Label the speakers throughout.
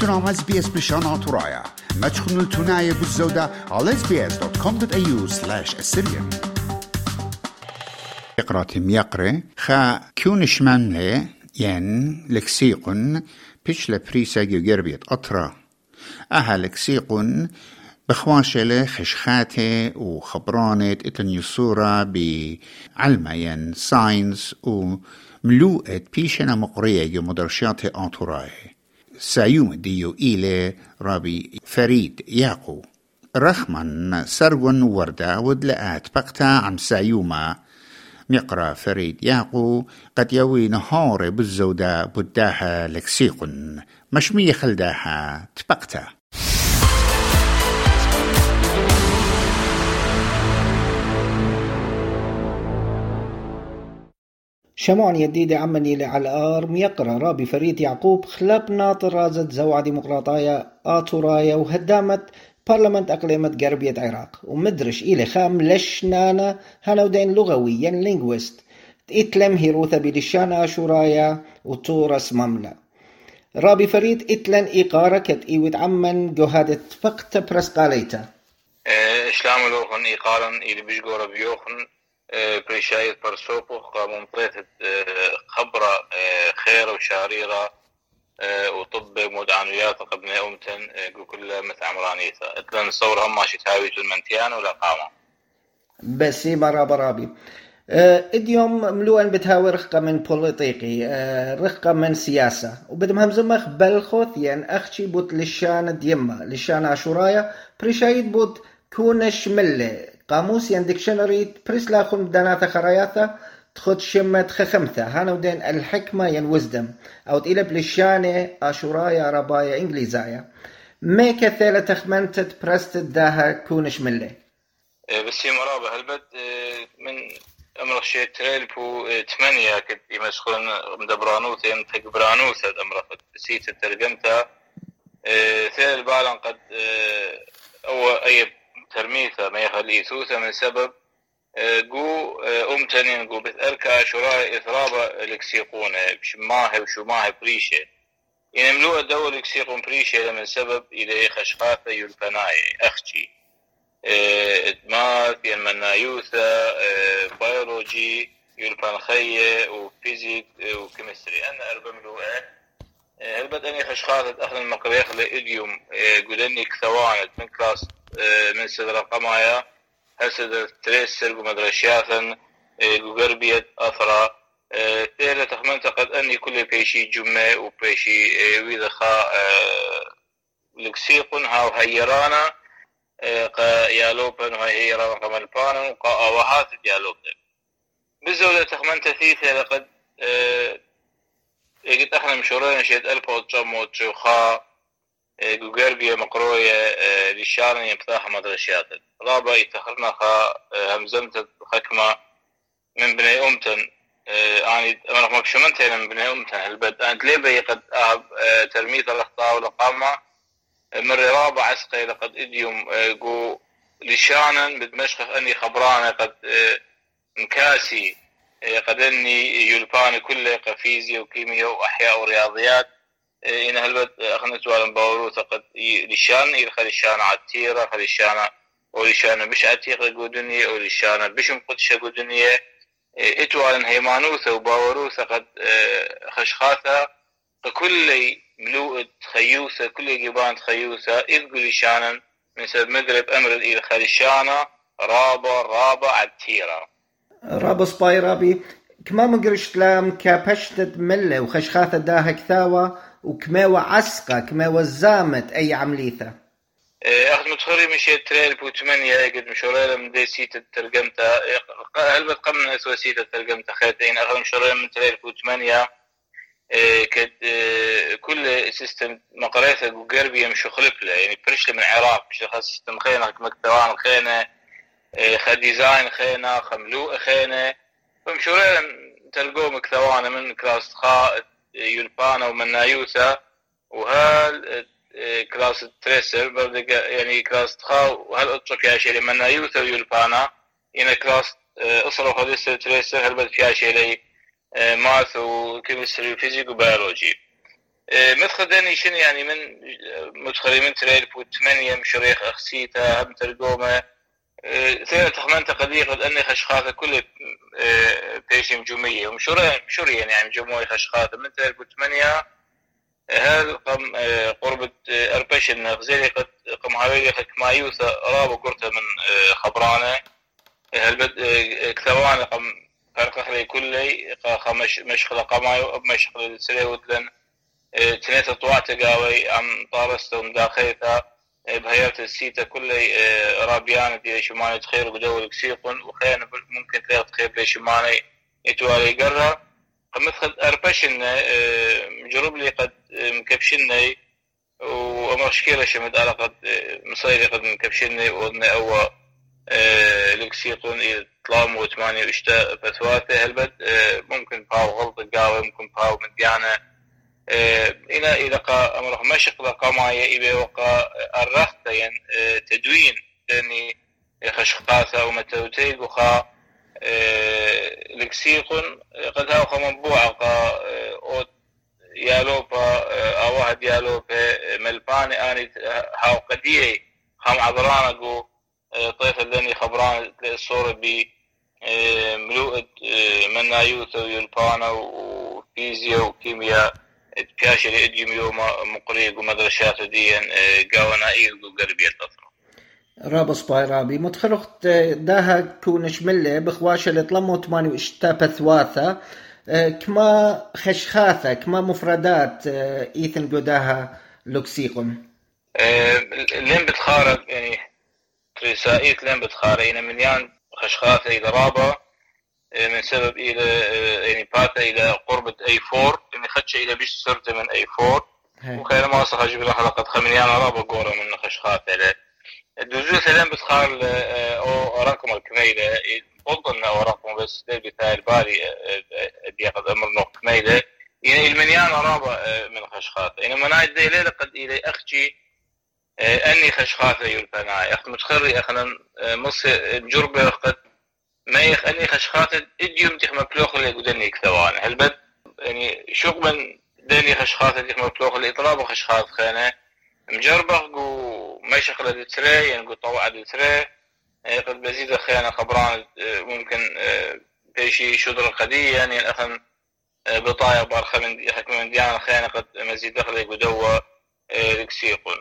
Speaker 1: درام اس بي اس بشان ترايا ما تخنوا التناية بالزودة على sbs.com.au slash assyrian يقرأ يقرأ خا كونش منه ين لكسيقن بيش لبريسا جربيت أطرا أها لكسيقن بخواشلة خشخاتي وخبرانة اتن يصورة بعلمة ين ساينس وملوءة بيشنا مقرية مدرشات أنتوراي سايوم ديو إيلي رابي فريد ياقو رخمن سرون وردة ودلقات بقتا عم سايوما مقرأ فريد ياقو قد يوي نهار بالزودة بداها لكسيقن مشمية خلداها تبقتا.
Speaker 2: شمعن يديد عمني على الآر يقرأ رابي فريد يعقوب خلاب ناطر رازت زوعة ديمقراطية آتورايا وهدامت برلمنت أقليمة غربية العراق ومدرش إلي خام لشنانا هنودين لغويا لينغويست. إتلم هيروثا بلشانا آشورايا وتورس مملا. رابي فريد إتلن إيقارة كت عمن جهادة فقط برسقاليتا.
Speaker 3: إسلام لوخن إيقارا إلي بيشغور بيوخن. برسوبو قاموا خبرة خير وشاريرة وطب مدعنويات قبل أمتن كل مثل عمرانيثة اتلن الصور هم ماشي تهاوي المنتيان ولا قامة.
Speaker 2: بس برا برابي اديوم ملوان بتهاوي رقة من بوليطيقي رقة من سياسة. وبدم همزمخ بلخوث يعني أخشي بوت لشان ديما لشان عاشورايا بريشايد بوت كونش ملة. قاموس ين ديكشنري بريس لاخم داناتا خراياتا تخد شمت خخمثة هانو دين الحكمة ين وزدم أو تقيل بلشانة آشورايا ربايا إنجليزايا ميكا ثالة تخمنتت برست داها كونش ملة
Speaker 3: بس هي مرابة هلبت من أمر شيء تريل بو ثمانية كد يمسخون مدبرانوث ين تقبرانوث أمر سيت ترجمتها ثيل بالا قد أو اي ترميثة ما يخلي ثوثة من سبب جو أمتنين جو بتأركا شراء إثرابة لكسيقونة بشماهي وشماهي بريشة. يعني ملوء الدول لكسيقون بريشة من سبب إلى خشخاثة يلبناي أختي إدماث ينمنايوثة بيولوجي يلبن خية وفيزيك وكيمستري. أنا أربع ملوءة هلبت أني خشخاثة أخذ المقريخ لإديوم قدني كثوانت من كلاس من سدر قمايا هسد تريسر ومدرشياثن وغربية أثرا تيلا تخمنت قد أني كل بيشي جمع وبيشي ويدخا لكسيقن هاو هيرانا. قا يالوبن هيرانا قمالبانا وقا أوهات يالوبن. بالزولة تخمنت ثيثة لقد قلت إحنا مشورين شيد ألف وتشمو تشوخا مقروية لشان يبتاح مدرشيات رابع يتخرنا خا همزمت حكمة من بني أمتن يعني أنا مكشمنت هنا من بني أمتن البد أنت ليه قد أهب ترميث الأخطاء والقامة من رابع عسقي لقد إديوم جو لشانا بدمشق أني خبرانة قد مكاسي قد أني يلباني كله كفيزياء وكيمياء وأحياء ورياضيات إن هلبت أخنا سؤال باورو قد لشان إلى خليشان عتيرة خليشان ولشان مش عتيقة قدنية ولشان بش مقدشة قدنية. إتوالن هيمانوثة وباوروثة قد خشخاثة كل ملوء خيوثة كل جبان خيوثة إذ لشانا من سبب مغرب أمر إلى خليشانة رابا رابا عتيرة.
Speaker 2: رابا سباي رابي كما مقرش لام كابشتت ملة وخشخاثة داها كثاوة وكما عسقة كما زامت أي عمليثة.
Speaker 3: أخذ متخري مشي تريل بو ثمانية قد مشوريلا من دي سيت ترجمتها هل بتقمن أسوى سيت ترجمتها أخذ مشوريلا من تريل بو ثمانية كد كل سيستم مقريثة وقربي يمشي خلق له. يعني برش من العراق مش خاص سيستم خينا مكتوان خينا خا ديزاين خينا خملوء خينا فمشوريلا تلقوه مكتوانة من كلاس خا يلبانا ومنايوسا وهال كلاس تريسر يعني كلاس تخا وهل اطلق يا شيء منايوسا ويلبانا إن كلاس أصلا خديس تريسر هل بد فيها شيء لي ماث وكيمستري وفيزيك وبيولوجي؟ مثل دني شنو يعني من مدخلي من تريل فوت ثمانية مشريخ أخسيتا هم ترقومة ثيرة تخمنت قد قد أني خشخاثة كل بيشي مجومية ومشورين مشورين يعني مجموعة خشخاثة من فوت ثمانية هل قم قربة أربش غزيلي قد قم هاويلي كمايوثة رابو قرتها من خبرانة. هل بد كثوانة قم فرقخلي كلي خمش مشخلة قمايو مشخلة سليوت لن تنيت طوعت قاوي أم طارستهم داخيتا بهيرت السيتا كل رابيان دي شماني تخير قدول كسيقن وخير ممكن تلاقي تخير لي شماني يتوالي قرر. مثل اربشن مجرب لي قد مكبشني ومشكلة شمد على قد مصيري قد مكبشني وضني أو لكسيقون إلى طلام وثمانية واشتا فتواته. هلبت ممكن باو غلط قاوي ممكن باو مديانة إلى إلى قا امره مشق قماية إلى وقا الرخت ين تدوين. لأني خشقاثة ومتوتيق وخا لكسيقن. قد هاو خا منبوع قا أوت يالوبا أو واحد يالوبا ملباني. آني هاو قديه خام عبرانا قو طيف اللي خبران الصورة ب ملوءة منايوث ويلبانا وفيزياء وكيمياء. بياشري اديم يوم مقريق ومدرسات ديا قاونا ايغو قربية الاطراف
Speaker 2: رابص باي رابي متخلقت داها كونش ملي بخواشة اللي طلمو تماني واشتا ثواثة كما خشخاثة كما مفردات إيثن قداها لوكسيقون.
Speaker 3: لين بتخارج يعني تريسائيت لين بتخارج يعني من يان خشخاثة إلى رابا من سبب إلى يعني باتا إلى قربة اي 4 يعني خدش إلى بيش صرت من اي 4 وخير ما وصل جبل حلقة خمينيان رابا قورة من خشخات إلى الدوزو ثلاث بتخال أو رقم الكميلة. بظن أو رقم بس ده بتاع الباري قد أمر نوع كميلة. يعني المنيان رابا من خشخات يعني منايد دي ليلة قد إلى اخشي أني خشخات يلبناي أخ متخري أخنا مصر جربة قد ما يخلي خشخات اديوم تخ مبلوخ اللي قدني كثوان هالبد يعني شوق من دني خشخات تخ مبلوخ اللي اطلاب خشخات خانه مجربه قو ما يشغل التري يعني قو طوع التري قد بزيد خيانة خبران ممكن بيشي شدر القدية يعني أخن بطايا بارخة من حكم من ديان خيانة قد مزيد دخل قدوة لكسيقون.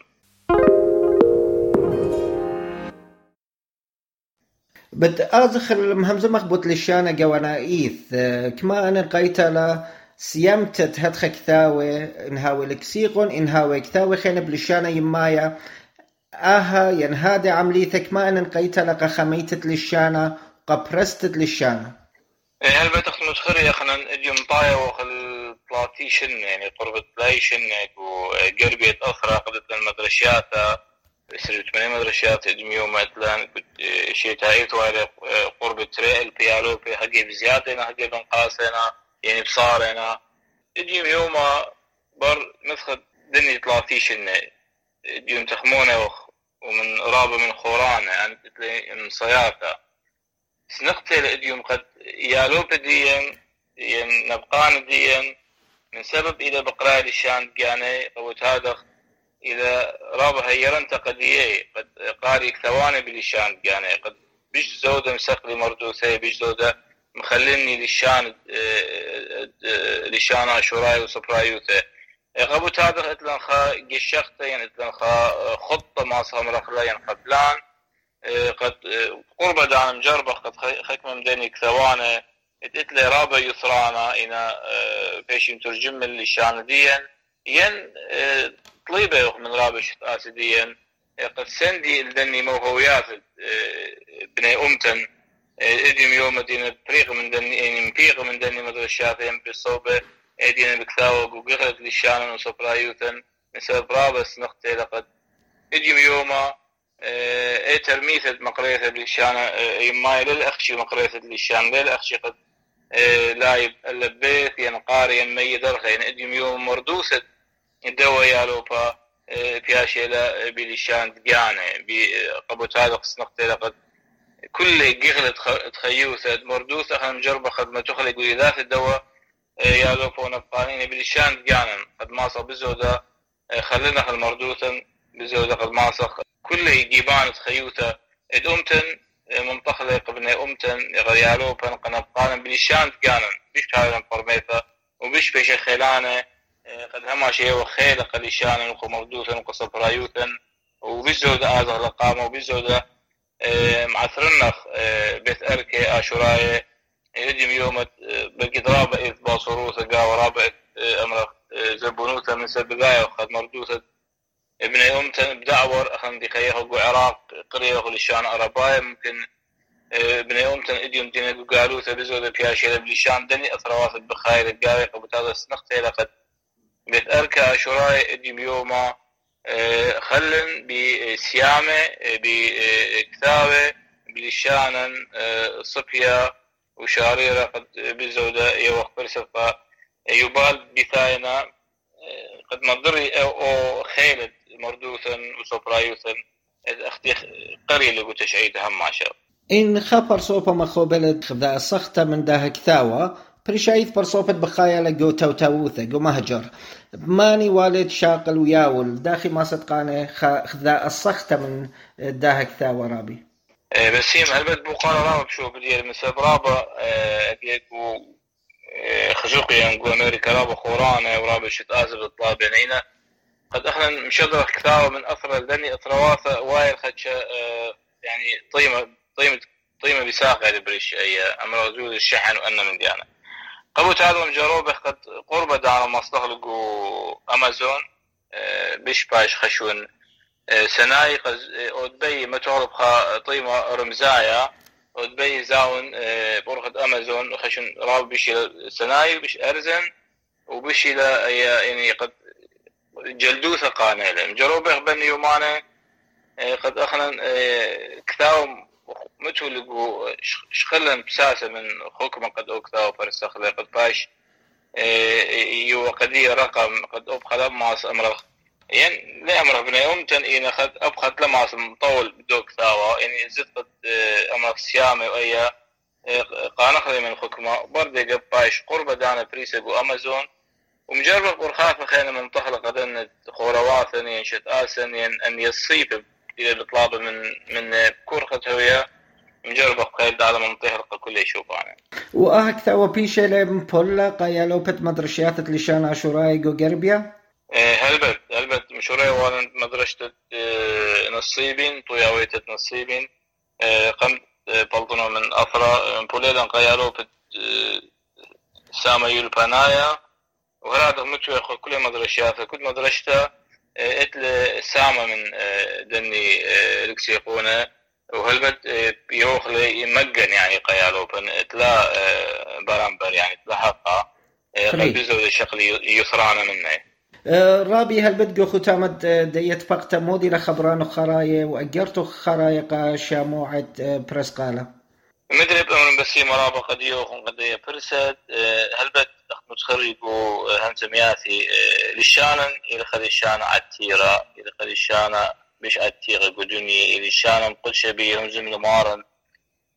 Speaker 2: بد آزخر المهمزة مخبوط لشانة جوانا إيث كما أنا قيتا لا سيمتت هدخ كثاوي إنهاوي لكسيقون إنهاوي كثاوي خينا بلشانة يمايا. آها ينهادي عمليثة كما أنا قيتا لقا خميتت لشانة قبرستت لشانة.
Speaker 3: هل بتخت متخري أخنا اليوم طايا وخل طلاتي شن يعني قربة لاي شن وقربية أخرى قدت المدرشات سرت من مدرسات ادميو مثلا شيء تايت ولا قرب تريل بيالو في حقي بزيادة حقي بنقاسنا يعني بصارنا اديم يوما بر مثل دني طلاتيش انه اديم تخمونة ومن رابة من خورانا يعني من صياطة سنقتل اديم قد يالو بديا ين نبقان ديا من سبب إذا بقرأ لشان يعني أو تادخ إذا رابها يرنت قديه قد قاري ثواني بلشان يعني قد بيش زودة مسقلي مردوثة بيش زودة مخليني لشان لشان شراي وسبرايوثة قبو تادخ اتلن خا قشخته يعني اتلن خا خطة ما صام يعني قبلان قد قرب دان مجربة قد خكم مدني كثوانة إتلي رابا يثرانا إنا بيش يترجم اللشان ديا ين طليبة من رابش آسديا قد سندي الدني موهويات بني أمتن. إديم يوم دين بريق من دني يعني مبيق من دني مدرشات ين بالصوبة ادين بكثاوة وقغلت لشانا وسبرايوتن مثل برابس نقطة لقد. إديم يوما اي ترميثة مقريثة لشانا يماي للأخشي مقريثة لشان للأخشي قد لايب اللبيث ين قاري ين مي درخة ين إديم يوم مردوسة دوا يالوبا بياشي لا بلشان ديانة بقبوت هذا قصنقت لقد. كل قغلة تخيوثة مردوثة خم جربة خدمة تخلق ذات الدواء يا لو فون القانين بلشان جانن قد ماسخ بزودة. خلنا المردوثا بزودة قد ماسخ كل جيبان خيوته ادومتن منطخلة قبل أمتن غيالو بن قنبقانا بلشان جانن بيش كارن فرميثا وبيش بيش خيلانة. قد هما شيء وخيل قليشان وقمردوثا وقصبرايوثا وبزود آزغ لقامة وبزود معثرنخ بيت أركي آشوراي يجم يوم بقيت رابع إذ باصروثا قا ورابع أمر زبونوثا من سبقايا وخد مردوثا ابن يومتا بدعور أخن دي خيه عراق قرية لشان أربايا ممكن ابن يومتا إديوم دينا قالوا تبزو بياشي لبلشان دني أثروات بخاير القاري قبتاذا سنقتي لقد بيت أركا يوما خلن بسيامة بكتابة بلشانا صبيا وشاريرة قد بزودة يوخ برسفة يبال بثاينا قد مضري أو خيلت مردوثا وسوبرايوثا أختي قرية اللي قلت شعيد هم ما شاء
Speaker 2: إن خبر صوبة مخوبلت خذا سخطة من ده كثاوة بريشايث برصوبة بخايا لقو تو تووثة قو مهجر ماني والد شاقل وياول داخي ما صدقاني خذا السخطة من ده كثاوة رابي
Speaker 3: بس هي هلبت بقال رابا بشو بدي المساب رابا اكيكو خزوقي نقول أمريكا رابا خورانا ورابا شت ازب الطلاب بينينا قد إحنا مشدرة كثاوة من اثر الدني اثرواثة وايل خدش يعني طيمة طيمة طيمة بساقة لبريش اي أمر وجود الشحن وان من ديانا قبو تعالوا مجروبة قد قربة دانا مصدغلقو أمازون بيش باش خشون سناي قد ودبي ما تعرف طيمة رمزايا ودبي زاون برخة أمازون خشون راب بيش سناي بيش أرزن وبيش يعني قد جلدوثة قانيلة. مجروبة بني يومانا قد اخنا كثاو متو لقو شخلن بساسة من حكم قد اوكثاو فرسخلة قد باش يو قدية رقم قد ابخى لماس امرخ. يعني لا امرخ بنا يوم تن اينا قد ابخت لماس مطول بدوك ثاوة يعني زدت قد امرخ سيامة وايا قانخلي من حكمة برضه قد باش قربة دانا بريسة آمازون. ومجرد قرخافة خينا من طهلة قد خوروات ينشت آسن أن يصيب الطلاب من من كورخة هوية مجرد قيد على منطقة كل يشوف أنا
Speaker 2: وأهكتا وبيشة لم بولا قايا لو بت مدرشيات لشان عشوراي جو جربيا
Speaker 3: هلبت هلبت مشوري وأنا مدرسة نصيبين طياويتة نصيبين. قمت بلطنو من أثرى بوليلا قايا لو بت ساما يلبانايا وهذا متو كل مدرسيات كل مدرسته إتل سامة من دني لكسيقونة وهلبت يوخلي يمجن يعني قيالو بن إتلا برامبر يعني اتلا حقا قلبزو الشكل يسرانا منه
Speaker 2: رابي هل بدقو ختامت ديت فقط مودي لخبران خراية وأجرتو خرايق شاموعة برسقالة؟
Speaker 3: مدري بأمر بسي مرابا قد يوخن قد برسد هل بد متخرجو هنسمياتي لشانا إلى خليشانا عتيرة إلى خليشانا مش عتيرة قدوني إلى شانا قد شبيه رمزم لمارن.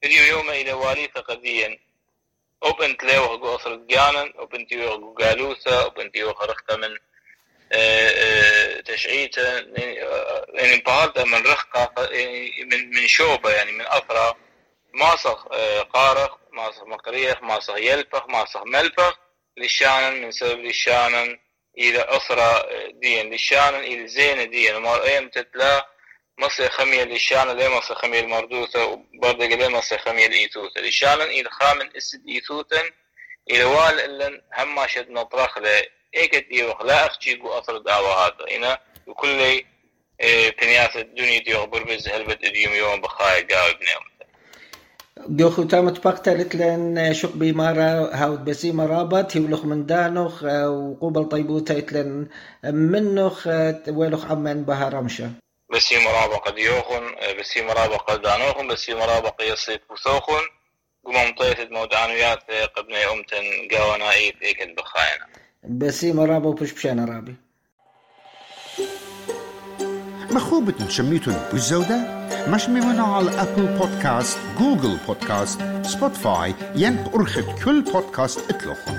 Speaker 3: إليو يوم إلى واليثة قديا وبنت ليوه قو أصر جانا وبنت يوه قو قالوثة وبنت يوه خرخت من تشعيته يعني بهذا من رخقة من من شوبة يعني من أثرة ماسخ قارخ ماسخ مقريخ ماسخ يلفخ ماسخ ملفخ. لشانا من سبب لشانا إلى أسرة دين. لشانا إلى زينة دين. وما أيام تتلا مصر خمية لشانا ليه مصر خمية المردوثة؟ وبرضه ليه مصر خمية الإيثوثة. لشانا إلى خامن إسد إيثوثا إلى وال إلا هم شد نطرخ له إيكت إيوخ لا أخشي قو أثر دعوة هذا. هنا وكل بنياس الدنيا دي أخبر بز هلبت إديوم يوم بخاي قاوي بنيوم.
Speaker 2: جو ختامت بقتلت لن شق بمارا هاود بسي مرابط هيولخ من دانوخ وقوبل طيبوتا اتلن منوخ ويلخ عمان بها رمشة.
Speaker 3: بسي مرابا قد يوخن بسي مرابا قد دانوخن بسي مرابا قيصيب وثوخن قمم طيت مودعنويات قبني أمتن قاونا إيت إيكت بخاينا
Speaker 2: بسي مرابا وبش بشانا
Speaker 1: مخوبة شميتون بالزودة؟ مش ممنوع على أبل بودكاست جوجل بودكاست سبوتفاي ين أرخد كل بودكاست اطلقهم